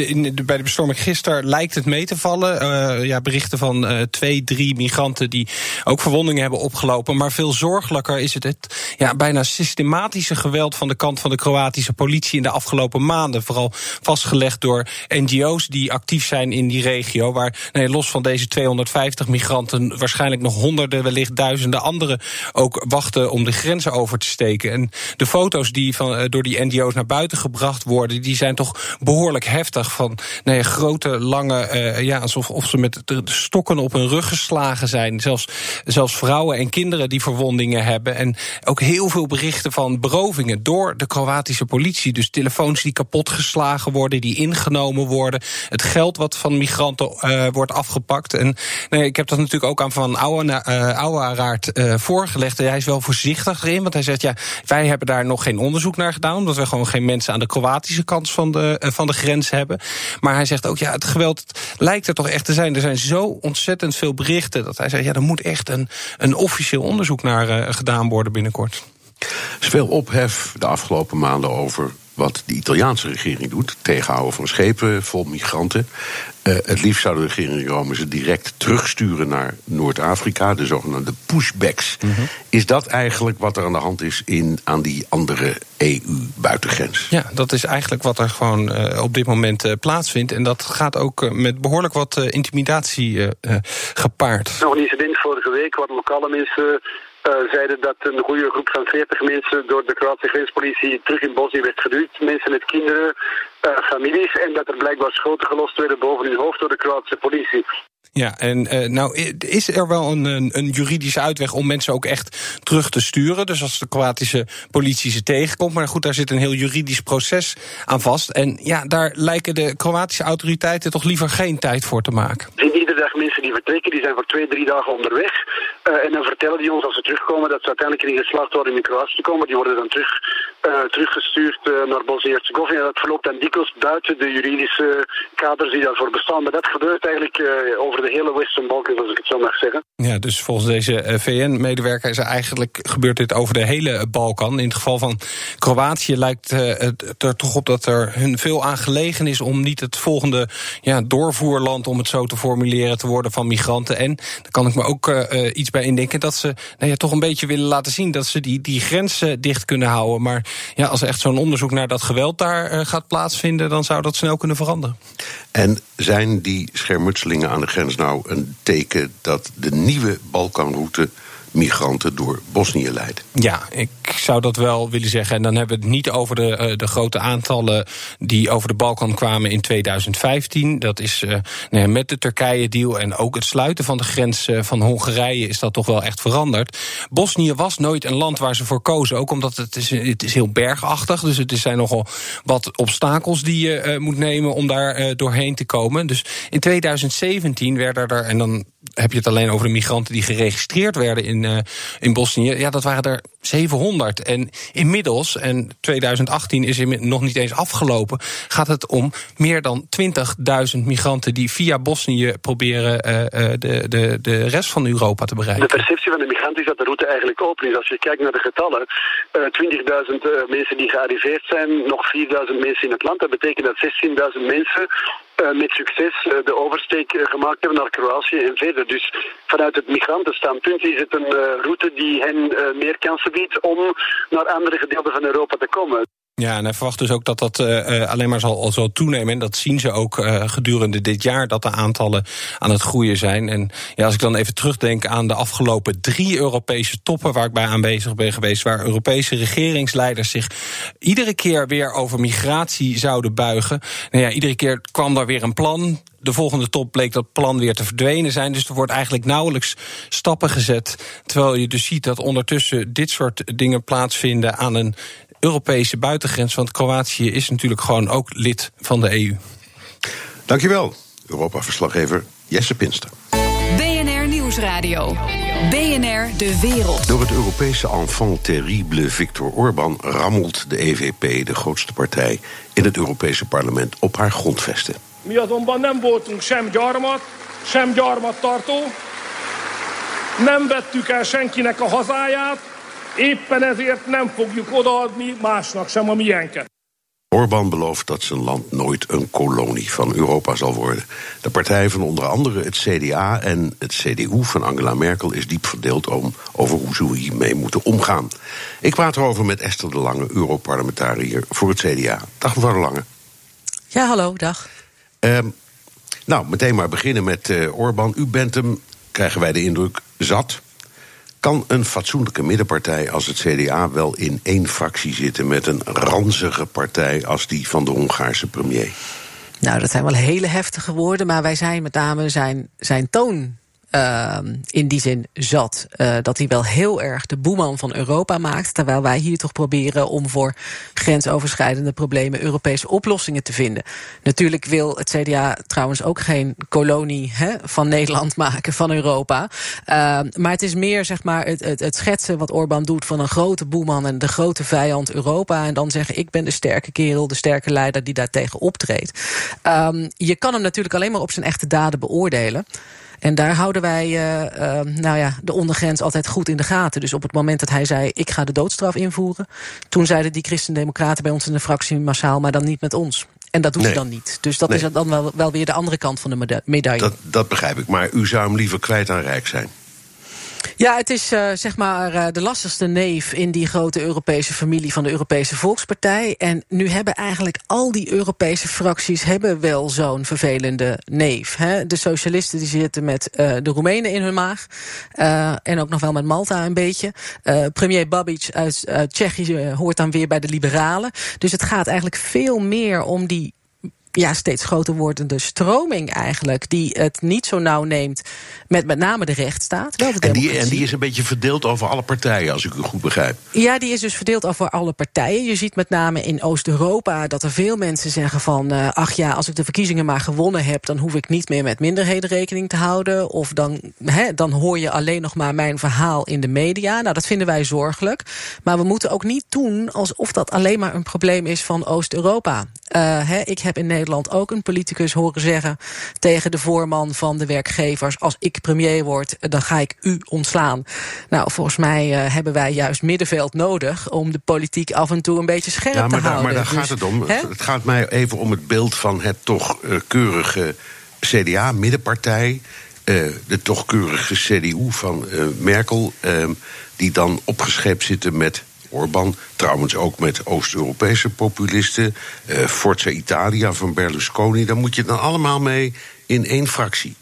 bij de bestorming gisteren lijkt het mee te vallen. Uh, ja, berichten van uh, twee, drie migranten die ook verwondingen hebben opgelopen. Maar veel zorgelijker is het, het ja, bijna systematische geweld van de kant van de Kroatische politie in de afgelopen maanden. Vooral vastgelegd door NGO's die actief zijn in die regio. Waar nee, los van deze 250 migranten waarschijnlijk nog honderden, wellicht duizenden anderen ook wachten om de grenzen over te steken. En de foto's die van, uh, door die NGO's naar buiten gebracht worden, die zijn toch behoorlijk heftig. Van nou grote, lange, uh, ja, alsof of ze met de stokken op hun rug geslagen zijn. Zelfs, zelfs vrouwen en kinderen die verwondingen hebben. En ook heel veel berichten van berovingen door de Kroatische politie. Dus telefoons die kapot geslagen worden, die ingenomen worden. Het geld wat van migranten uh, wordt afgepakt. En nee, ik heb dat natuurlijk ook aan Van Ouweraard uh, voorgelegd. En hij is wel voorzichtig erin, want hij zegt... ja, wij hebben daar nog geen onderzoek naar gedaan... omdat we gewoon geen mensen aan de Kroatische kant van de, van de grens hebben. Maar hij zegt ook, ja, het geweld lijkt er toch echt te zijn. Er zijn zo ontzettend veel berichten dat hij zegt, ja, er moet echt een, een officieel onderzoek naar uh, gedaan worden binnenkort. Veel ophef de afgelopen maanden over wat de Italiaanse regering doet. Tegenhouden van schepen vol migranten. Uh, het liefst zou de regering Rome ze direct terugsturen naar Noord-Afrika, de zogenaamde pushbacks. Mm -hmm. Is dat eigenlijk wat er aan de hand is in, aan die andere EU-buitengrens? Ja, dat is eigenlijk wat er gewoon uh, op dit moment uh, plaatsvindt. En dat gaat ook met behoorlijk wat intimidatie gepaard. Nog een incident vorige week waar lokale mensen uh, zeiden dat een goede groep van 40 mensen door de Kroatische grenspolitie terug in Bosnië werd geduwd. Mensen met kinderen, uh, families. En dat er blijkbaar schoten gelost werden boven hun hoofd door de Kroatische politie. Ja, en uh, nou is er wel een, een, juridische uitweg om mensen ook echt terug te sturen. Dus als de Kroatische politie ze tegenkomt. Maar goed, daar zit een heel juridisch proces aan vast. En ja, daar lijken de Kroatische autoriteiten toch liever geen tijd voor te maken. Er iedere dag mensen die vertrekken, die zijn voor twee, drie dagen onderweg. Uh, en dan vertellen die ons als ze terugkomen dat ze uiteindelijk erin geslaagd worden in Kroatië te komen. Die worden dan terug, uh, teruggestuurd naar Bosnië-Herzegovina. Dat verloopt dan dikwijls buiten de juridische kaders die daarvoor bestaan. Maar dat gebeurt eigenlijk over de hele Western Balkans, als ik het zo mag zeggen. Ja, dus volgens deze VN-medewerker is er eigenlijk gebeurt dit over de hele Balkan. In het geval van Kroatië lijkt het er toch op dat er hun veel aan gelegen is om niet het volgende ja, doorvoerland, om het zo te formuleren, te worden van migranten. En daar kan ik me ook uh, iets bij indenken dat ze nou ja, toch een beetje willen laten zien dat ze die, die grenzen dicht kunnen houden. Maar ja, als echt zo'n onderzoek naar dat geweld daar gaat plaatsvinden, dan zou dat snel kunnen veranderen. En zijn die schermutselingen aan de grens nou een teken dat de nieuwe Balkanroute migranten door Bosnië leidt. Ja, ik zou dat wel willen zeggen. En dan hebben we het niet over de, uh, de grote aantallen die over de Balkan kwamen in 2015. Dat is nee, met de Turkije-deal en ook het sluiten van de grens uh, van Hongarije is dat toch wel echt veranderd. Bosnië was nooit een land waar ze voor kozen. Ook omdat het is, het is heel bergachtig. Dus het zijn nogal wat obstakels die je moet nemen om daar doorheen te komen. Dus in 2017 werden er, en dan heb je het alleen over de migranten die geregistreerd werden in, uh, in Bosnië. Ja, dat waren er 700. En inmiddels, en 2018 is nog niet eens afgelopen, gaat het om meer dan 20.000 migranten die via Bosnië proberen uh, de, de, de rest van Europa te bereiken. De perceptie van de migranten is dat de route eigenlijk open is. Als je kijkt naar de getallen, uh, 20.000 mensen die gearriveerd zijn, nog 4.000 mensen in het land. Dat betekent dat 16.000 mensen met succes de oversteek gemaakt hebben naar Kroatië en verder. Dus vanuit het migrantenstandpunt is het een route die hen meer kansen biedt om naar andere gedeelten van Europa te komen. Ja, en hij verwacht dus ook dat dat uh, alleen maar zal, zal toenemen. En dat zien ze ook uh, gedurende dit jaar, dat de aantallen aan het groeien zijn. En ja, als ik dan even terugdenk aan de afgelopen drie Europese toppen waar ik bij aanwezig ben geweest, waar Europese regeringsleiders zich iedere keer weer over migratie zouden buigen. Nou ja, iedere keer kwam daar weer een plan de volgende top bleek dat plan weer te verdwenen zijn. Dus er wordt eigenlijk nauwelijks stappen gezet. Terwijl je dus ziet dat ondertussen dit soort dingen plaatsvinden aan een Europese buitengrens. Want Kroatië is natuurlijk gewoon ook lid van de EU. Dankjewel, Europa-verslaggever Jesse Pinster. BNR Nieuwsradio. BNR De Wereld. Door het Europese enfant terrible Viktor Orban rammelt de EVP, de grootste partij in het Europese parlement, op haar grondvesten. Mi azonban nem voltunk sem gyarmat, sem gyarmattartó. Nem vettük el senkinek a hazáját, éppen ezért nem fogjuk odaadni másnak sem a miénket. Orbán belooft dat zijn land nooit een kolonie van Europa zal worden. De partij van onder andere het CDA en het CDU van Angela Merkel is diep verdeeld om, over hoe ze hiermee moeten omgaan. Ik praat erover met Esther de Lange, Europarlementariër voor het CDA. Dag mevrouw de Lange. Ja, hallo, dag. Uh, nou, meteen maar beginnen met uh, Orbán. U bent hem, krijgen wij de indruk, zat. Kan een fatsoenlijke middenpartij als het CDA wel in één fractie zitten met een ranzige partij als die van de Hongaarse premier? Nou, dat zijn wel hele heftige woorden, maar wij zijn met name zijn, zijn toon uh, in die zin zat. Uh, dat hij wel heel erg de boeman van Europa maakt. Terwijl wij hier toch proberen om voor grensoverschrijdende problemen Europese oplossingen te vinden. Natuurlijk wil het CDA trouwens ook geen kolonie hè, van Nederland maken, van Europa. Uh, maar het is meer zeg maar, het, het, het schetsen wat Orbán doet van een grote boeman en de grote vijand Europa. En dan zeggen: ik ben de sterke kerel, de sterke leider die daartegen optreedt. Um, je kan hem natuurlijk alleen maar op zijn echte daden beoordelen. En daar houden wij uh, uh, nou ja, de ondergrens altijd goed in de gaten. Dus op het moment dat hij zei, ik ga de doodstraf invoeren... toen zeiden die christendemocraten bij ons in de fractie massaal... maar dan niet met ons. En dat doen nee. ze dan niet. Dus dat nee. is dan wel, wel, weer de andere kant van de medaille. Dat, dat begrijp ik, maar u zou hem liever kwijt aan Rijk zijn. Ja, het is uh, zeg maar uh, de lastigste neef in die grote Europese familie van de Europese Volkspartij. En nu hebben eigenlijk al die Europese fracties hebben wel zo'n vervelende neef. Hè? De socialisten die zitten met uh, de Roemenen in hun maag. en ook nog wel met Malta een beetje. premier Babic uit Tsjechië hoort dan weer bij de liberalen. Dus het gaat eigenlijk veel meer om die ja, steeds groter wordende stroming eigenlijk... die het niet zo nauw neemt met met name de rechtsstaat. Wel de en, die, en die is een beetje verdeeld over alle partijen, als ik u goed begrijp. Ja, die is dus verdeeld over alle partijen. Je ziet met name in Oost-Europa dat er veel mensen zeggen van... Uh, ach ja, als ik de verkiezingen maar gewonnen heb... dan hoef ik niet meer met minderheden rekening te houden. Of dan, he, dan hoor je alleen nog maar mijn verhaal in de media. Nou, dat vinden wij zorgelijk. Maar we moeten ook niet doen alsof dat alleen maar een probleem is van Oost-Europa. Uh, ik heb in Nederland ook een politicus horen zeggen tegen de voorman van de werkgevers: als ik premier word, dan ga ik u ontslaan. Nou, volgens mij uh, hebben wij juist middenveld nodig om de politiek af en toe een beetje scherp ja, te daar, houden. Maar daar gaat dus, het om. He? Het gaat mij even om het beeld van het toch uh, keurige CDA, middenpartij. de toch keurige CDU van Merkel, die dan opgescheept zitten met Orbán. Trouwens ook met Oost-Europese populisten. Uh, Forza Italia van Berlusconi. Daar moet je dan allemaal mee in één fractie.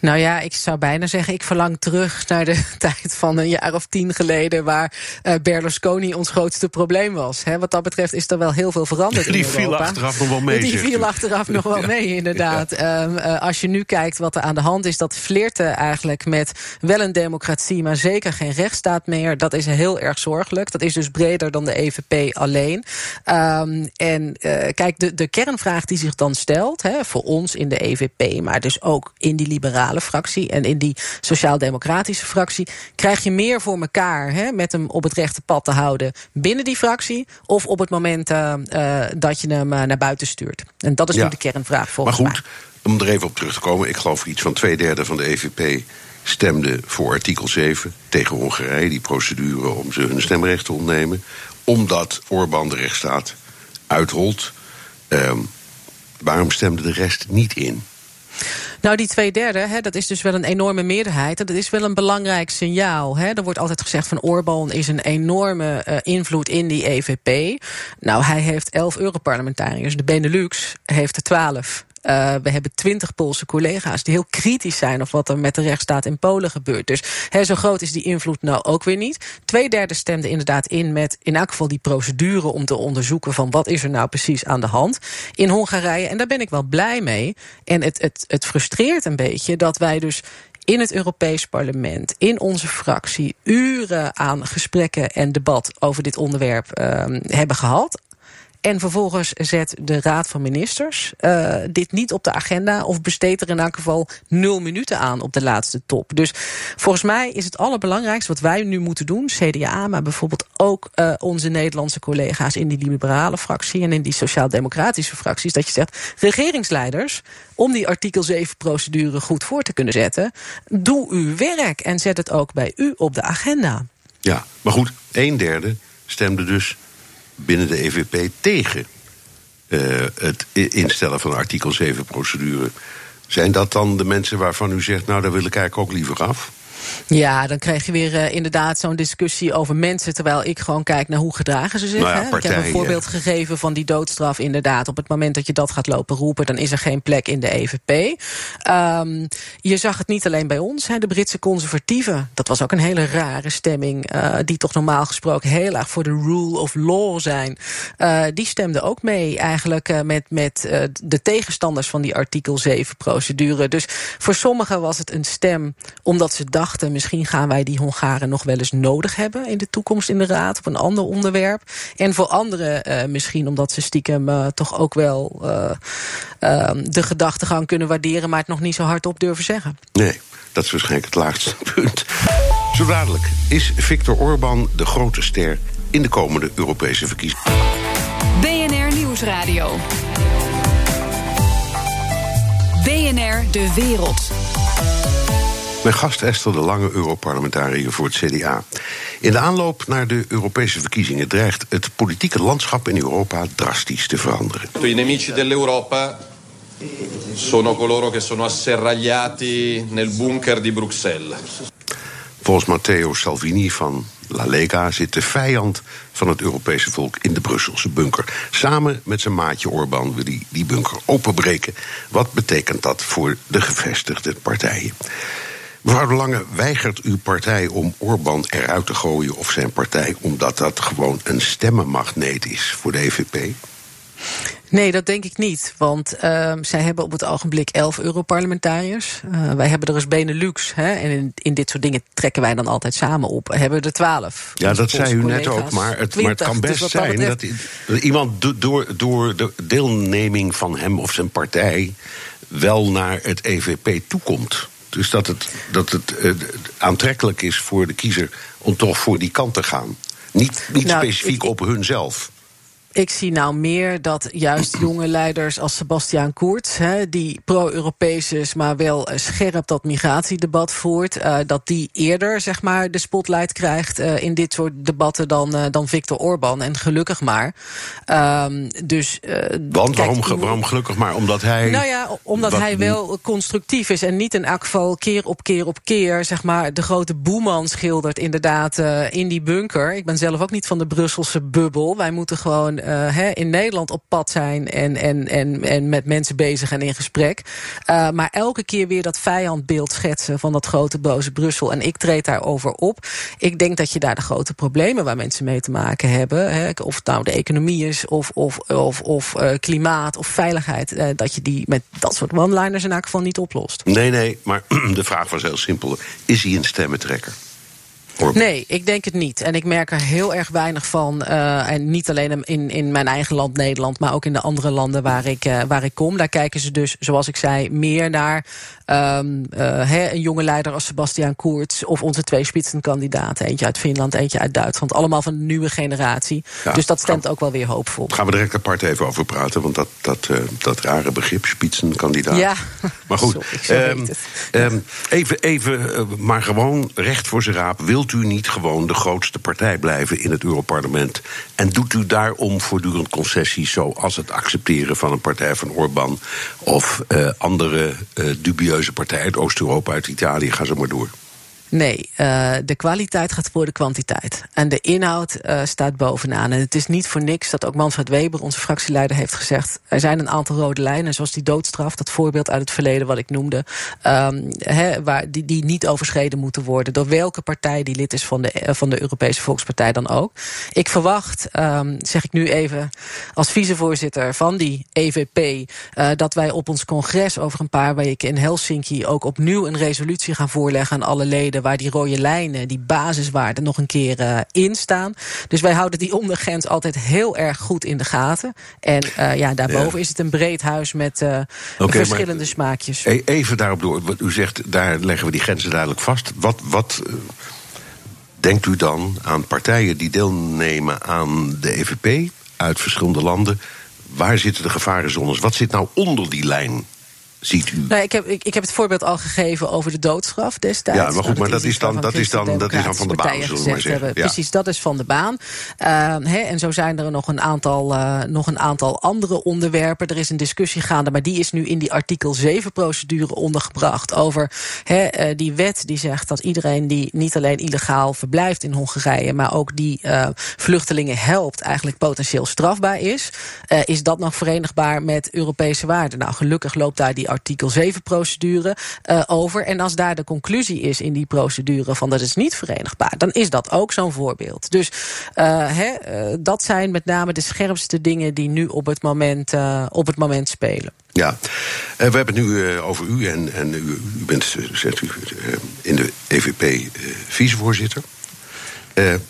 Nou ja, ik zou bijna zeggen, ik verlang terug naar de tijd van een jaar of tien geleden, waar uh, Berlusconi ons grootste probleem was. He, wat dat betreft is er wel heel veel veranderd. Die in viel Europa. achteraf nog wel mee. Die viel achteraf nog wel mee, inderdaad. Ja. Um, uh, als je nu kijkt wat er aan de hand is, dat flirten eigenlijk met wel een democratie, maar zeker geen rechtsstaat meer, dat is heel erg zorgelijk. Dat is dus breder dan de EVP alleen. Um, en uh, kijk, de, de kernvraag die zich dan stelt, he, voor ons in de EVP, maar dus ook in die liberale fractie en in die sociaal-democratische fractie, krijg je meer voor elkaar hè, met hem op het rechte pad te houden binnen die fractie of op het moment uh, uh, dat je hem uh, naar buiten stuurt. En dat is Ja. nu de kernvraag volgens Maar goed, mij. om er even op terug te komen. Ik geloof iets van twee derde van de EVP stemde voor artikel 7 tegen Hongarije. Die procedure om ze hun stemrecht te ontnemen. Omdat Orbán de rechtsstaat uitholt. Ehm, waarom stemde de rest niet in? Nou, die twee derde, hè, dat is dus wel een enorme meerderheid. En dat is wel een belangrijk signaal. Hè. Er wordt altijd gezegd van Orbán is een enorme uh, invloed in die EVP. Nou, hij heeft elf Europarlementariërs. De Benelux heeft er twaalf. Uh, we hebben twintig Poolse collega's die heel kritisch zijn of wat er met de rechtsstaat in Polen gebeurt. Dus zo groot is die invloed nou ook weer niet. Tweederde stemde inderdaad in met in elk geval die procedure om te onderzoeken van wat is er nou precies aan de hand in Hongarije. En daar ben ik wel blij mee. En het, het, het frustreert een beetje dat wij dus in het Europees Parlement, in onze fractie, uren aan gesprekken en debat over dit onderwerp uh, hebben gehad. En vervolgens zet de Raad van Ministers uh, dit niet op de agenda... of besteedt er in elk geval nul minuten aan op de laatste top. Dus volgens mij is het allerbelangrijkste wat wij nu moeten doen... CDA, maar bijvoorbeeld ook uh, onze Nederlandse collega's... in die liberale fractie en in die sociaal-democratische fracties... dat je zegt, regeringsleiders, om die artikel 7-procedure goed voor te kunnen zetten... doe uw werk en zet het ook bij u op de agenda. Ja, maar goed, een derde stemde dus binnen de EVP tegen uh, het instellen van artikel 7-procedure. Zijn dat dan de mensen waarvan u zegt, nou daar wil ik eigenlijk ook liever af? Ja, dan krijg je weer uh, inderdaad zo'n discussie over mensen... terwijl ik gewoon kijk naar hoe gedragen ze zich. Nou ja, ik heb een voorbeeld ja. gegeven van die doodstraf inderdaad. Op het moment dat je dat gaat lopen roepen... dan is er geen plek in de EVP. Um, je zag het niet alleen bij ons. Hè, de Britse conservatieven, dat was ook een hele rare stemming... Uh, die toch normaal gesproken heel erg voor de rule of law zijn. Uh, die stemden ook mee eigenlijk met, met de tegenstanders... van die artikel 7-procedure. Dus voor sommigen was het een stem omdat ze dachten dachten... misschien gaan wij die Hongaren nog wel eens nodig hebben... in de toekomst in de Raad, op een ander onderwerp. En voor anderen uh, misschien omdat ze stiekem uh, toch ook wel... Uh, de gedachtegang kunnen waarderen... maar het nog niet zo hardop durven zeggen. Nee, dat is waarschijnlijk het laagste punt. Zo dadelijk is Viktor Orban de grote ster... in de komende Europese verkiezingen. BNR Nieuwsradio. BNR De Wereld. Mijn gast Esther de Lange, Europarlementariër voor het CDA. In de aanloop naar de Europese verkiezingen dreigt het politieke landschap in Europa drastisch te veranderen. I nemici dell'Europa sono coloro che sono asserragliati nel bunker di Bruxelles. Volgens Matteo Salvini van La Lega zit de vijand van het Europese volk in de Brusselse bunker. Samen met zijn maatje Orbán wil hij die bunker openbreken. Wat betekent dat voor de gevestigde partijen? Mevrouw De Lange, weigert uw partij om Orbán eruit te gooien of zijn partij omdat dat gewoon een stemmenmagneet is voor de EVP? Nee, dat denk ik niet. Want uh, zij hebben op het ogenblik elf Europarlementariërs. Uh, wij hebben er eens Benelux. Hè, en in, in, dit soort dingen trekken wij dan altijd samen op. Hebben er twaalf. Ja, dat zei u net ook. Maar het, 20, maar het kan dus best dus zijn dat, dat, iemand do, door, door de deelneming van hem of zijn partij... wel naar het EVP toekomt. Dus dat het, dat het uh, aantrekkelijk is voor de kiezer om toch voor die kant te gaan. Niet, niet nou, specifiek ik, op hunzelf. Ik zie nou meer dat juist jonge leiders als Sebastiaan Koerts... Hè, die pro-Europees is, maar wel scherp dat migratiedebat voert... Uh, dat die eerder zeg maar, de spotlight krijgt uh, in dit soort debatten dan, uh, dan Viktor Orban. En gelukkig maar. Um, dus, Want kijk, waarom, waarom gelukkig maar? Omdat hij... Nou ja, omdat hij wel constructief is en niet in elk geval keer op keer op keer... zeg maar, de grote boeman schildert inderdaad in die bunker. Ik ben zelf ook niet van de Brusselse bubbel. Wij moeten gewoon uh, in Nederland op pad zijn en, en, en, en met mensen bezig en in gesprek. Uh, maar elke keer weer dat vijandbeeld schetsen van dat grote boze Brussel. En ik treed daarover op. Ik denk dat je daar de grote problemen waar mensen mee te maken hebben, hè, of het nou de economie is, of, of, of, of uh, klimaat of veiligheid, dat je die met dat soort one-liners in elk geval niet oplost. Nee, nee, maar de vraag was heel simpel. Is hij een stemmentrekker? Nee, ik denk het niet. En ik merk er heel erg weinig van. Uh, en niet alleen in, in mijn eigen land Nederland, maar ook in de andere landen waar ik, uh, waar ik kom. Daar kijken ze dus, zoals ik zei, meer naar um, uh, een jonge leider als Sebastian Kurz of onze twee spitsenkandidaten. Eentje uit Finland, eentje uit Duitsland. Allemaal van de nieuwe generatie. Ja, dus dat stemt ook wel weer hoopvol. Gaan we direct apart even over praten, want dat, dat, uh, dat rare begrip, spitsenkandidaat. Ja, maar goed. Sorry, um, um, even, even, uh, maar gewoon recht voor zijn raap. Wilt wilt u niet gewoon de grootste partij blijven in het Europarlement? En doet u daarom voortdurend concessies, zoals het accepteren van een partij van Orbán of uh, andere uh, dubieuze partijen uit Oost-Europa, uit Italië, ga zo maar door? Nee, uh, de kwaliteit gaat voor de kwantiteit. En de inhoud uh, staat bovenaan. En het is niet voor niks dat ook Manfred Weber, onze fractieleider, heeft gezegd... er zijn een aantal rode lijnen, zoals die doodstraf... dat voorbeeld uit het verleden wat ik noemde... He, waar, die, die niet overschreden moeten worden... door welke partij die lid is van de, uh, van de Europese Volkspartij dan ook. Ik verwacht, um, zeg ik nu even als vicevoorzitter van die EVP... dat wij op ons congres over een paar weken in Helsinki... ook opnieuw een resolutie gaan voorleggen aan alle leden waar die rode lijnen, die basiswaarden, nog een keer uh, in staan. Dus wij houden die ondergrens altijd heel erg goed in de gaten. En uh, ja, daarboven ja. is het een breed huis met okay, verschillende smaakjes. E-, even daarop door. Wat u zegt, daar leggen we die grenzen duidelijk vast. Wat. wat Denkt u dan aan partijen die deelnemen aan de EVP uit verschillende landen? Waar zitten de gevarenzones? Wat zit nou onder die lijn? Ziet u? Nou, ik, heb, ik, ik heb het voorbeeld al gegeven over de doodstraf destijds. Ja, maar goed, maar dat, is dan, dat, is dan, dat is dan van de baan, zullen we maar zeggen. Ja. Precies, dat is van de baan. Uh, hè, en zo zijn er nog een, aantal, uh, nog een aantal andere onderwerpen. Er is een discussie gaande, maar die is nu in die artikel 7-procedure ondergebracht. Over hè, uh, die wet die zegt dat iedereen die niet alleen illegaal verblijft in Hongarije... maar ook die vluchtelingen helpt, eigenlijk potentieel strafbaar is. is dat nog verenigbaar met Europese waarden? Nou, gelukkig loopt daar die artikel 7-procedure uh, over. En als daar de conclusie is in die procedure van dat is niet verenigbaar, dan is dat ook zo'n voorbeeld. Dus he, uh, dat zijn met name de scherpste dingen die nu op het moment, op het moment spelen. Ja, we hebben het nu over u en, en u, bent zegt u, in de EVP vicevoorzitter.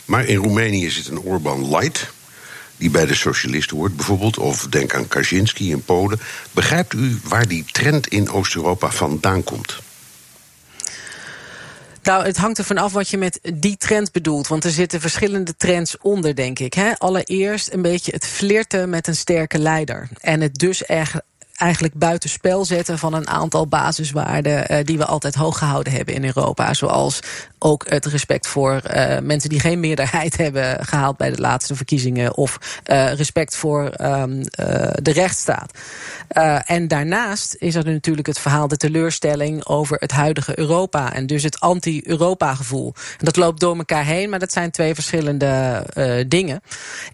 maar in Roemenië zit een Orban Light die bij de socialisten hoort, bijvoorbeeld, of denk aan Kaczynski in Polen. Begrijpt u waar die trend in Oost-Europa vandaan komt? Nou, het hangt ervan af wat je met die trend bedoelt. Want er zitten verschillende trends onder, denk ik. Hè? Allereerst een beetje het flirten met een sterke leider. En het dus echt eigenlijk buitenspel zetten van een aantal basiswaarden uh, die we altijd hoog gehouden hebben in Europa. Zoals ook het respect voor uh, mensen die geen meerderheid hebben gehaald bij de laatste verkiezingen. Of uh, respect voor um, de rechtsstaat. en daarnaast is er natuurlijk het verhaal, de teleurstelling over het huidige Europa. En dus het anti-Europa gevoel. Dat loopt door elkaar heen, maar dat zijn twee verschillende dingen.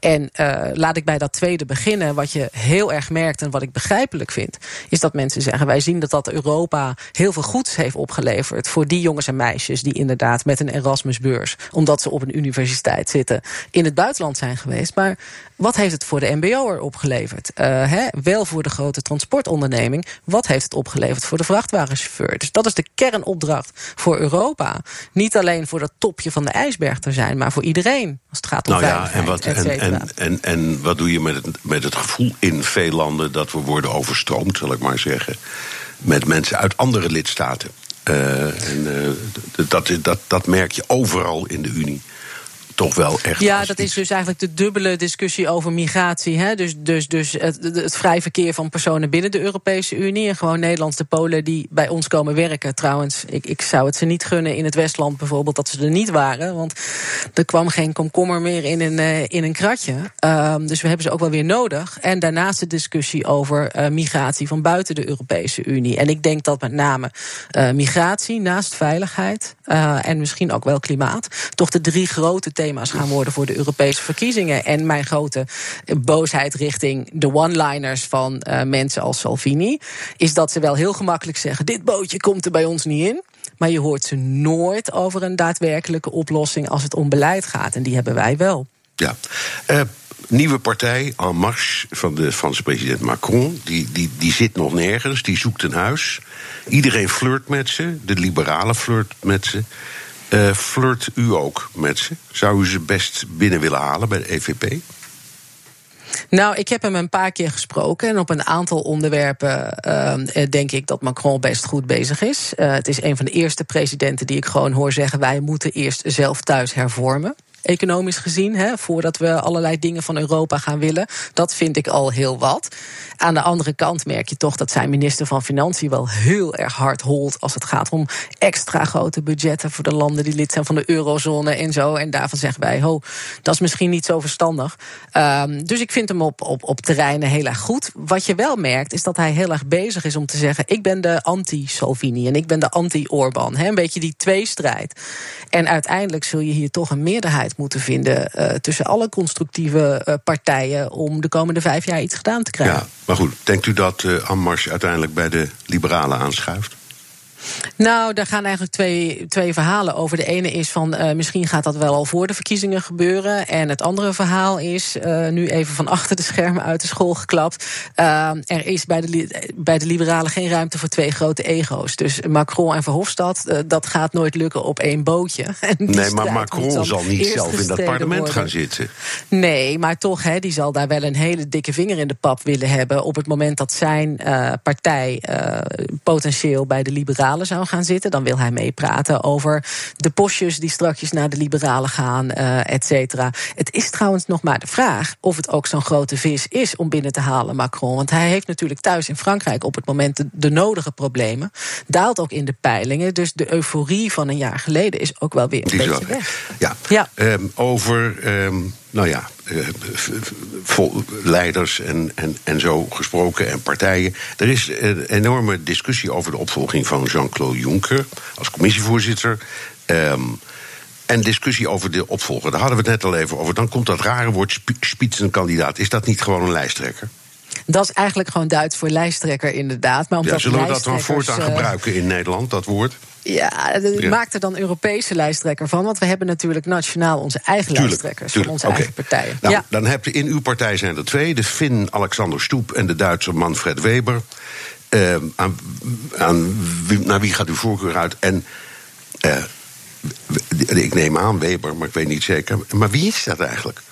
En laat ik bij dat tweede beginnen. Wat je heel erg merkt en wat ik begrijpelijk vind, is dat mensen zeggen: wij zien dat dat Europa heel veel goeds heeft opgeleverd voor die jongens en meisjes die inderdaad met een Erasmusbeurs, omdat ze op een universiteit zitten, in het buitenland zijn geweest. Maar wat heeft het voor de MBO'er opgeleverd? Uh, hè, wel voor de grote transportonderneming. Wat heeft het opgeleverd voor de vrachtwagenchauffeur? Dus dat is de kernopdracht voor Europa. Niet alleen voor dat topje van de ijsberg te zijn, maar voor iedereen. Als het gaat om nou ja, en wat, en, en, en, en wat doe je met het, met het gevoel in veel landen dat we worden overstroomd, zal ik maar zeggen, met mensen uit andere lidstaten? Uh, en uh, dat, dat, dat merk je overal in de Unie toch wel echt. Ja, dat is dus eigenlijk de dubbele discussie over migratie. Hè? Dus, dus, dus het, het vrij verkeer van personen binnen de Europese Unie. En gewoon Nederlandse Polen die bij ons komen werken. Trouwens, ik, ik zou het ze niet gunnen in het Westland bijvoorbeeld dat ze er niet waren. Want er kwam geen komkommer meer in een, uh, in een kratje. Um, dus we hebben ze ook wel weer nodig. En daarnaast de discussie over uh, migratie van buiten de Europese Unie. En ik denk dat met name uh, migratie naast veiligheid en misschien ook wel klimaat. toch de drie grote thema's thema's gaan worden voor de Europese verkiezingen. En mijn grote boosheid richting de one-liners van uh, mensen als Salvini is dat ze wel heel gemakkelijk zeggen: dit bootje komt er bij ons niet in. Maar je hoort ze nooit over een daadwerkelijke oplossing als het om beleid gaat. En die hebben wij wel. Ja. Uh, nieuwe partij, En Marche, van de Franse president Macron. Die, die, die zit nog nergens, die zoekt een huis. Iedereen flirt met ze, de liberalen flirt met ze. Uh, flirt u ook met ze? Zou u ze best binnen willen halen bij de EVP? Nou, ik heb hem een paar keer gesproken. En op een aantal onderwerpen uh, denk ik dat Macron best goed bezig is. Uh, het is een van de eerste presidenten die ik gewoon hoor zeggen: wij moeten eerst zelf thuis hervormen. Economisch gezien. Hè, voordat we allerlei dingen van Europa gaan willen. Dat vind ik al heel wat. Aan de andere kant merk je toch dat zijn minister van Financiën wel heel erg hard holt als het gaat om extra grote budgetten voor de landen die lid zijn van de eurozone en zo. En daarvan zeggen wij, ho, dat is misschien niet zo verstandig. Um, dus ik vind hem op, op, op terreinen heel erg goed. Wat je wel merkt, is dat hij heel erg bezig is om te zeggen: ik ben de anti-Salvini en ik ben de anti-Orban. Een beetje die tweestrijd. En uiteindelijk zul je hier toch een meerderheid moeten vinden uh, tussen alle constructieve uh, partijen om de komende vijf jaar iets gedaan te krijgen. Ja, maar goed, denkt u dat uh, uiteindelijk bij de liberalen aanschuift? Nou, daar gaan eigenlijk twee, twee verhalen over. De ene is van uh, misschien gaat dat wel al voor de verkiezingen gebeuren. En het andere verhaal is, uh, nu even van achter de schermen uit de school geklapt. Uh, er is bij de, bij de liberalen geen ruimte voor twee grote ego's. Dus Macron en Verhofstadt, dat gaat nooit lukken op één bootje. Nee, maar Macron zal niet zelf in dat parlement worden. gaan zitten. Nee, maar toch, hè, die zal daar wel een hele dikke vinger in de pap willen hebben. op het moment dat zijn partij potentieel bij de liberalen zou gaan zitten. Dan wil hij meepraten over de postjes die strakjes naar de liberalen gaan, uh, et cetera. Het is trouwens nog maar de vraag of het ook zo'n grote vis is om binnen te halen, Macron. Want hij heeft natuurlijk thuis in Frankrijk op het moment de, de nodige problemen. Daalt ook in de peilingen. Dus de euforie van een jaar geleden is ook wel weer een die beetje weg. Ja, ja. Um, over. Um nou ja, uh, leiders en, en, en zo gesproken en partijen. Er is een enorme discussie over de opvolging van Jean-Claude Juncker als commissievoorzitter. Um, en discussie over de opvolger. Daar hadden we het net al even over. Dan komt dat rare woord spitsenkandidaat. Is dat niet gewoon een lijsttrekker? Dat is eigenlijk gewoon Duits voor lijsttrekker, inderdaad. Maar omdat ja, zullen we dat dan voortaan uh, gebruiken in Nederland, dat woord? Ja, ja. maak er dan Europese lijsttrekker van. Want we hebben natuurlijk nationaal onze eigen tuurlijk, lijsttrekkers tuurlijk. van onze okay. eigen partijen. Nou, ja. Dan hebt u in uw partij zijn er twee: de Fin Alexander Stoep en de Duitser Manfred Weber. Uh, aan, aan wie, naar wie gaat uw voorkeur uit? En uh, ik neem aan Weber, maar ik weet niet zeker. Maar wie is dat eigenlijk?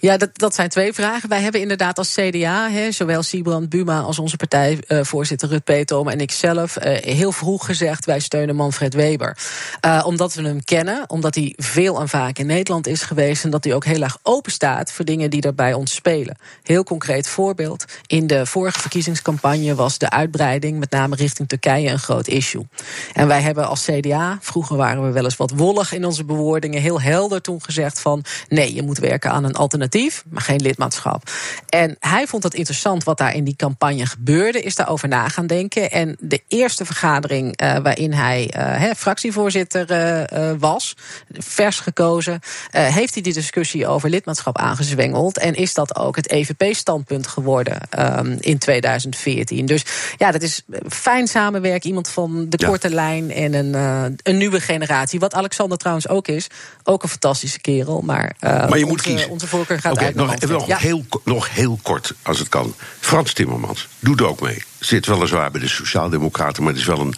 Ja, dat, dat zijn twee vragen. Wij hebben inderdaad als CDA, zowel Siebrand Buma als onze partijvoorzitter uh, Rut Petom en ik zelf, uh, heel vroeg gezegd: wij steunen Manfred Weber. Uh, omdat we hem kennen, omdat hij veel en vaak in Nederland is geweest en dat hij ook heel erg open staat voor dingen die er bij ons spelen. Heel concreet voorbeeld: in de vorige verkiezingscampagne was de uitbreiding, met name richting Turkije, een groot issue. En wij hebben als CDA, vroeger waren we wel eens wat wollig in onze bewoordingen, heel helder toen gezegd: van nee, je moet werken aan een alternatief maar geen lidmaatschap. En hij vond het interessant wat daar in die campagne gebeurde, is daarover na gaan denken. En de eerste vergadering uh, waarin hij uh, fractievoorzitter uh, was, vers gekozen, heeft hij die discussie over lidmaatschap aangezwengeld. En is dat ook het EVP-standpunt geworden um, in 2014. Dus ja, dat is fijn samenwerken. Iemand van de ja. korte lijn en een, een nieuwe generatie. Wat Alexander trouwens ook is. Ook een fantastische kerel. Maar, maar je moet onze, kiezen. Onze voorkeur gaat okay, uit nog, nog, ja. heel, nog heel kort, als het kan. Frans Timmermans, doet ook mee. Zit weliswaar bij de Sociaaldemocraten, maar het is wel een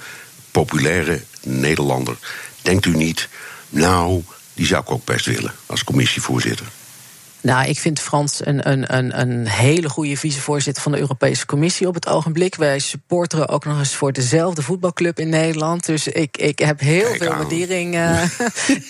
populaire Nederlander. Denkt u niet, nou, die zou ik ook best willen als commissievoorzitter? Nou, ik vind Frans een, een, een, een hele goede vicevoorzitter van de Europese Commissie op het ogenblik. Wij supporteren ook nog eens voor dezelfde voetbalclub in Nederland. Dus ik, ik heb heel Kijk veel aan. waardering. Uh,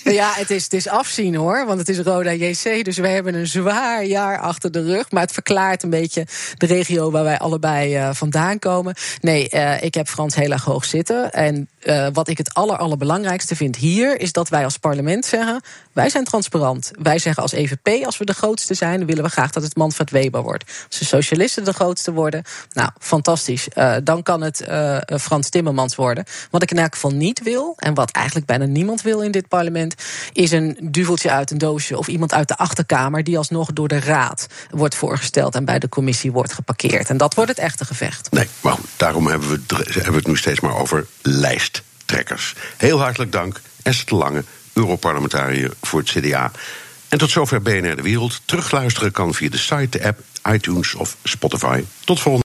ja, het is, het is afzien hoor, want het is Roda JC. Dus wij hebben een zwaar jaar achter de rug. Maar het verklaart een beetje de regio waar wij allebei uh, vandaan komen. Nee, uh, ik heb Frans heel erg hoog zitten. En wat ik het aller, allerbelangrijkste vind hier, is dat wij als parlement zeggen: wij zijn transparant. Wij zeggen als EVP, als we de grootste zijn, willen we graag dat het Manfred Weber wordt. Als de socialisten de grootste worden, nou, fantastisch. Uh, dan kan het uh, Frans Timmermans worden. Wat ik in elk geval niet wil, en wat eigenlijk bijna niemand wil in dit parlement, is een duveltje uit een doosje of iemand uit de achterkamer die alsnog door de raad wordt voorgesteld en bij de commissie wordt geparkeerd. En dat wordt het echte gevecht. Nee, maar daarom hebben we, hebben we het nu steeds maar over lijsttrekkers. Heel hartelijk dank, Esther Lange, Europarlementariër voor het CDA. En tot zover BNR De Wereld. Terugluisteren kan via de site, de app, iTunes of Spotify. Tot volgende